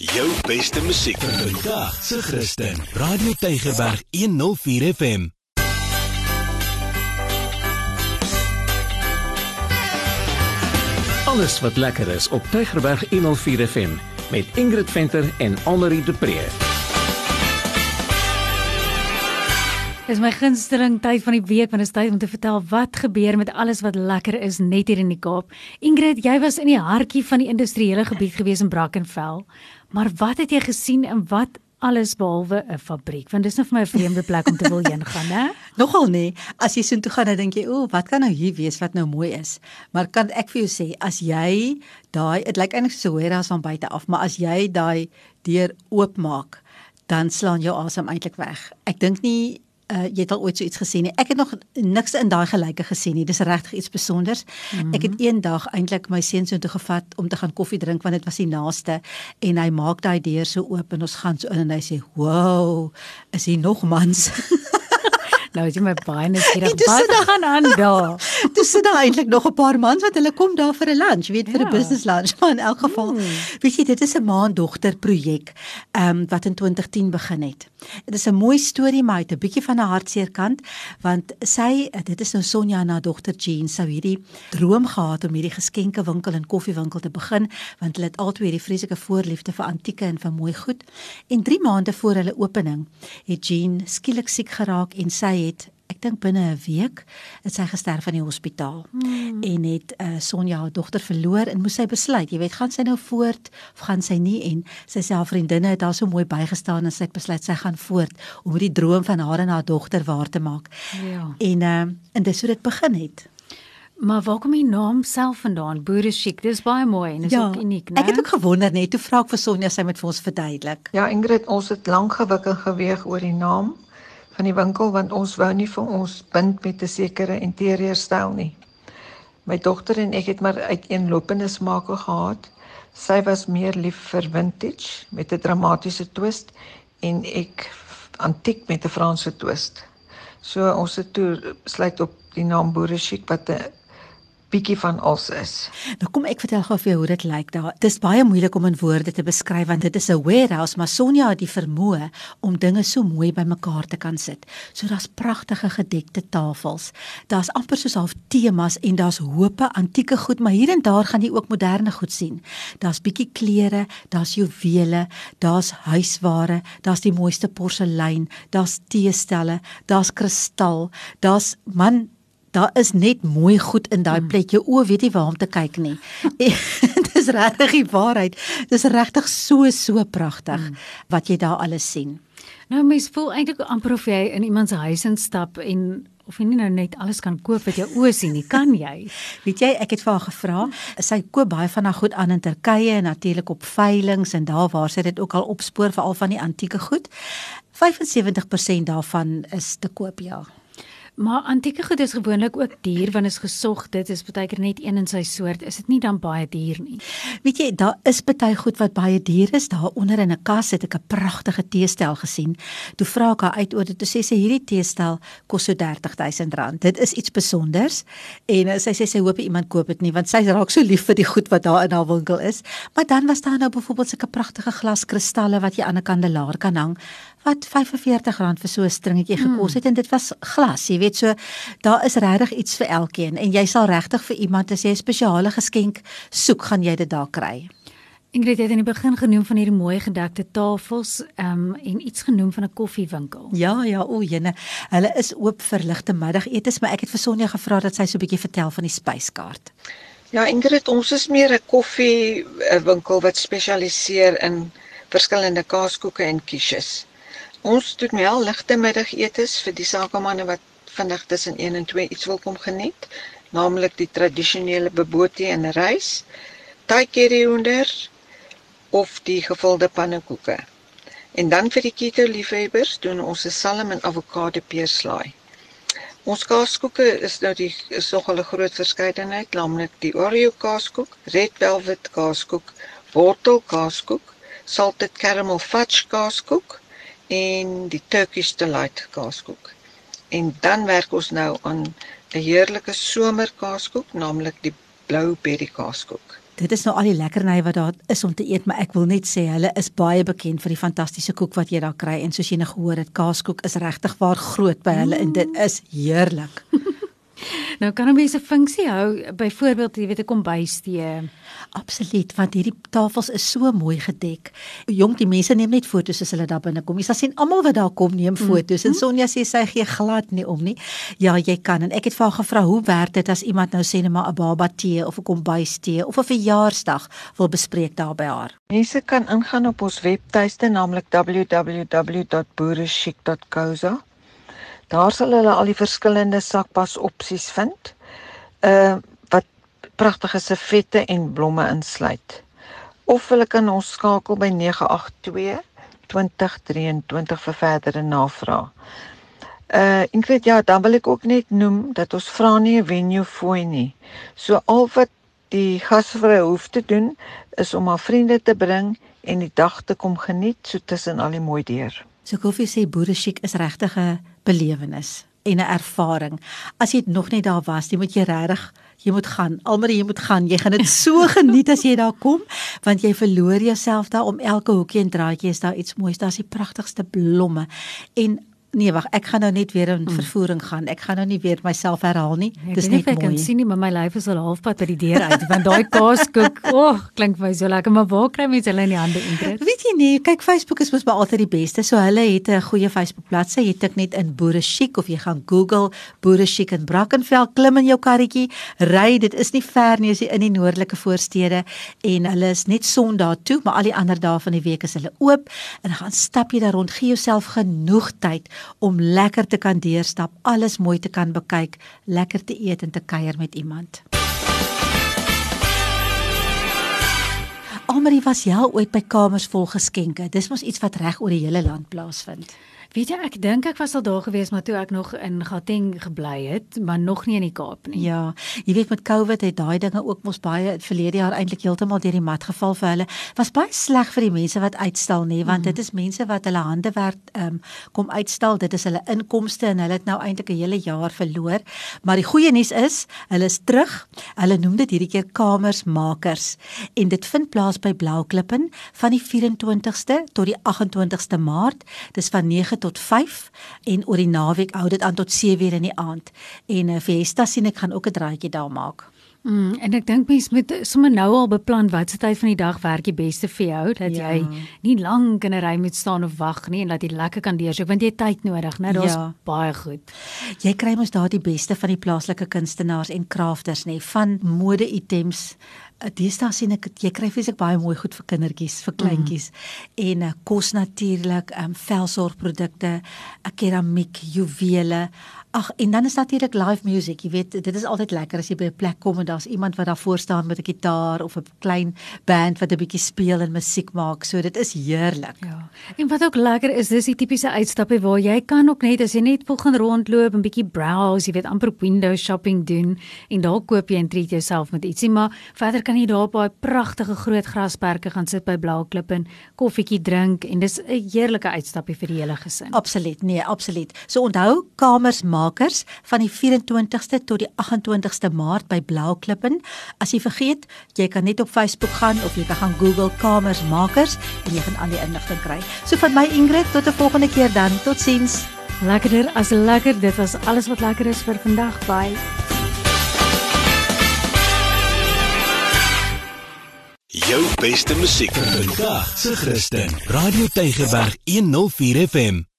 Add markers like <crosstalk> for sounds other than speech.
Jou beste musiek vandag se Christen. Radio Tygerberg 104 FM. Alles wat lekker is op Tygerberg 104 FM met Ingrid Venter en Annelie de Pre. Dis my gunsteling tyd van die week want dit is tyd om te vertel wat gebeur met alles wat lekker is net hier in die Kaap. Ingrid, jy was in die hartjie van die industriële gebied gewees in Brackenfell. Maar wat het jy gesien en wat alles behalwe 'n fabriek? Want dis nou vir my 'n vreemde plek om te wil heen gaan, hè? <laughs> Nogal nee. As jy soontoe gaan, dan dink jy, "O, wat kan nou hier wees wat nou mooi is?" Maar kan ek vir jou sê, as jy daai, dit lyk eintlik so warehouse van buite af, maar as jy daai deur oopmaak, dan slaan jou asem eintlik weg. Ek dink nie uh, jy het al ooit so iets gesien nie. Ek het nog niks in daai gelyke gesien nie. Dis regtig iets spesonders. Mm -hmm. Ek het eendag eintlik my seun so toe gevat om te gaan koffie drink want dit was die naaste en hy maak daai deur so oop en ons gaan so in en hy sê, "Wow, is hier nog mans?" <laughs> Nou is jy my baie <laughs> nuuskierig. Wat gaan aan daar? Dis sit daar eintlik nog 'n paar mans wat hulle kom daar vir 'n lunch, weet vir 'n ja. business lunch. Maar in elk geval, hmm. weet jy, dit is 'n maandogter projek ehm um, wat in 2010 begin het. Dit is 'n mooi storie, maar dit 'n bietjie van 'n hartseer kant, want sy dit is nou Sonja en haar dogter Jean sou hierdie droom gehad om hierdie geskenke winkel en koffiewinkel te begin, want hulle het altyd hierdie vreeslike voorliefde vir antieke en vir mooi goed. En 3 maande voor hulle opening het Jean skielik siek geraak en sy het ek dink binne 'n week het sy gesterf in die hospitaal hmm. en het uh, Sonja haar dogter verloor en moes sy besluit jy weet gaan sy nou voort of gaan sy nie en sy haar vriendinne het haar so mooi bygestaan en sy het besluit sy gaan voort om die droom van haar en haar dogter waar te maak ja en uh, en dis hoe dit begin het Maar waar kom die naam self vandaan? Boere chic. Dis baie mooi en is ja, ook uniek, né? Ek het ook gewonder net toe vra ek vir Sonja sy met vir ons verduidelik. Ja, Ingrid, ons het lank gewik en geweeg oor die naam van die winkel want ons wou nie vir ons bind met 'n sekere interieur styl nie. My dogter en ek het maar uiteenlopende smake gehad. Sy was meer lief vir vintage met 'n dramatiese twist en ek antiek met 'n Franse twist. So ons het toe sluit op die naam Boere Chic wat 'n bietjie van ons is. Nou kom ek vertel gou vir jou hoe dit lyk daar. Dit is baie moeilik om in woorde te beskryf want dit is 'n warehouse, maar Sonja het die vermoë om dinge so mooi bymekaar te kan sit. So daar's pragtige gedekte tafels. Daar's amper soos half temas en daar's hope antieke goed, maar hier en daar gaan jy ook moderne goed sien. Daar's bietjie klere, daar's juwele, daar's huisware, daar's die mooiste porselein, daar's teestelle, daar's kristal, daar's man daar is net mooi goed in daai mm. plek. Jou oë weet nie waar om te kyk nie. <laughs> Dis regtig die waarheid. Dis regtig so so pragtig mm. wat jy daar alles sien. Nou mens voel eintlik amper of jy in iemand se huis instap en of jy nie nou net alles kan koop wat jou oë sien nie, kan jy? <laughs> Weet jy, ek het vir haar gevra. Sy koop baie van haar goed aan in Turkye en natuurlik op veilinge en daar waar sy dit ook al opspoor veral van die antieke goed. 75% daarvan is te koop, ja. Maar antieke goed is gewoonlik ook duur want is gesog. Dit is baie keer net een in sy soort. Is dit nie dan baie duur nie? Weet jy, daar is baie goed wat baie duur is. Daar onder in 'n kas het ek 'n pragtige teestel gesien. Toe vra ek haar uit oor dit. Toe sê sy hierdie teestel kos so R30000. Dit is iets spesonders en uh, sy sê sy hoop iemand koop dit nie want sy raak so lief vir die goed wat daar in haar winkel is. Maar dan was daar nou byvoorbeeld sulke pragtige glaskristalle wat jy aan 'n kandelaar kan hang wat R45 vir so 'n stringetjie hmm. gekos het en dit was glas, jy weet so daar is regtig iets vir elkeen en jy sal regtig vir iemand as jy 'n spesiale geskenk soek, gaan jy dit daar kry. Ingrid het in die begin genoem van hierdie mooi gedekte tafels um, en iets genoem van 'n koffiewinkel. Ja, ja, o, jene. Hulle is oop vir ligte middagetes, maar ek het vir Sonja gevra dat sy so 'n bietjie vertel van die spyskaart. Ja, Ingrid, ons is meer 'n koffiewinkel wat spesialiseer in verskillende kaaskoeke en quiches. Ons doen wel ligte middagetes vir die sakemanne wat vinnig tussen 1 en 2 iets wil kom geniet, naamlik die tradisionele bobotie en rys, Thai curry onder of die gevulde pannekoeke. En dan vir die keto liefhebbers doen ons 'n salm en avokado peerslaai. Ons kaaskoeke is nou die is nogal 'n groot verskeidenheid, naamlik die Oreo kaaskoek, Red Velvet kaaskoek, wortel kaaskoek, salted caramel fudge kaaskoek en die Turkish delight kaaskoek. En dan werk ons nou aan 'n heerlike somerkaaskoek, naamlik die blou berry kaaskoek. dit is nou al die lekkerny wat daar is om te eet, maar ek wil net sê hulle is baie bekend vir die fantastiese koek wat jy daar kry en soos jy nou gehoor het, kaaskoek is regtig waar groot by hulle en dit is heerlik. Nou kan 'n mens 'n funksie hou, byvoorbeeld, jy weet 'n kombuistee. Absoluut, want hierdie tafels is so mooi gedek. Jong, die mense neem net foto's as hulle daar binne kom. Jy sal sien almal wat daar kom neem foto's mm -hmm. en Sonja sê sy gee glad nie om nie. Ja, jy kan en ek het vir haar gevra hoe werk dit as iemand nou sê net maar 'n baba tee of 'n kombuistee of 'n verjaarsdag wil bespreek daar by haar. Mense kan ingaan op ons webtuiste naamlik www.boerechic.co.za Daar sal hulle al die verskillende sakpas opsies vind. Uh wat pragtige servette en blomme insluit. Of hulle kan ons skakel by 982 2023 vir verdere navraag. Uh Ingrid, ja, dan wil ek ook net noem dat ons vra nie 'n venue fooi nie. So al wat die gasvrye hoef te doen is om haar vriende te bring en die dag te kom geniet so tussen al die mooi deur. So koffie sê boere chic is regtig 'n belewenis en 'n ervaring. As jy nog nie daar was, jy moet jy regtig jy moet gaan. Almal jy moet gaan. Jy gaan dit so <laughs> geniet as jy daar kom, want jy verloor jouself daar om elke hoekie en draadjie is daar iets moois. Daar's die pragtigste blomme en Nee wag, ek gaan nou net weer in mm. vervoering gaan. Ek gaan nou nie weer myself herhaal nie. Nee, Dis net mooi. Ek kan sien nie, maar my lyf is al halfpad by die deur uit want daai kaaskoek, o, <laughs> oh, klink vir my so lekker, maar waar kry mense hulle in die hande Ingrid? Weet jy nie, kyk Facebook is mos maar altyd die beste. So hulle het 'n goeie Facebook bladsy. Jy tik net in Boere Chic of jy gaan Google Boere Chic in Brackenfell, klim in jou karretjie, ry, dit is nie ver nie, is in die noordelike voorstede en hulle is net Sondag toe, maar al die ander dae van die week is hulle oop en gaan stap jy daar rond, gee jouself genoeg tyd om lekker te kan deurstap, alles mooi te kan bekyk, lekker te eet en te kuier met iemand. Almarie was jy ooit by kamers vol geskenke? Dis mos iets wat reg oor die hele land plaasvind. Weet jy, ek dink ek was al daar gewees, maar toe ek nog in Gauteng gebly het, maar nog nie in die Kaap nie. Ja, jy weet met COVID het daai dinge ook mos baie verlede jaar eintlik heeltemal deur die mat geval vir hulle. Was baie sleg vir die mense wat uitstal nê, want mm. dit is mense wat hulle hande werk ehm um, kom uitstal. Dit is hulle inkomste en hulle het nou eintlik 'n hele jaar verloor. Maar die goeie nuus is, hulle is terug. Hulle noem dit hierdie keer kamersmakers en dit vind plaas by Blauklippen van die 24ste tot die 28ste Maart. Dis van 9 tot 5 en oor die naweek hou dit aan tot 7 uur in die aand. En uh, Fiesta sien ek gaan ook 'n draaitjie daar maak. Mm, en ek dink mens moet sommer nou al beplan wat se tyd van die dag werk die beste vir jou dat ja. jy nie lank in 'n ry moet staan of wag nie en dat jy lekker kan deursoek want jy het tyd nodig, né? Is ja. baie goed. Jy kry mos daar die beste van die plaaslike kunstenaars en krafters, nê, van mode-items Deesdae sien ek jy kry fisiek baie mooi goed vir kindertjies, vir kleintjies mm. en uh, kos natuurlik, ehm um, velsorgprodukte, uh, keramiek, juwele. Ag en dan is natuurlik live music. Jy weet, dit is altyd lekker as jy by 'n plek kom en daar's iemand wat daar voor staan met 'n gitaar of 'n klein band wat 'n bietjie speel en musiek maak. So dit is heerlik. Ja. En wat ook lekker is, dis die tipiese uitstappe waar jy kan ook net as jy net wil gaan rondloop en bietjie browse, jy weet, amper window shopping doen en daar koop jy en treat jouself met ietsie, maar verder kan jy daar op daai pragtige groot grasperke gaan sit by Blauklip en koffietjie drink en dis 'n heerlike uitstappie vir die hele gesin. Absoluut. Nee, absoluut. So onthou kamers maak makers van die 24ste tot die 28ste Maart by Blauklippen. As jy vergeet, jy kan net op Facebook gaan of jy kan gaan Google Kamers Makers en jy gaan al die inligting kry. So van my Ingrid tot 'n volgende keer dan. Totsiens. Lekkerder as lekker. Dit was alles wat lekker is vir vandag. Bye. Jou beste musiek vir vandag. Se Christen. Radio Tygerberg 104 FM.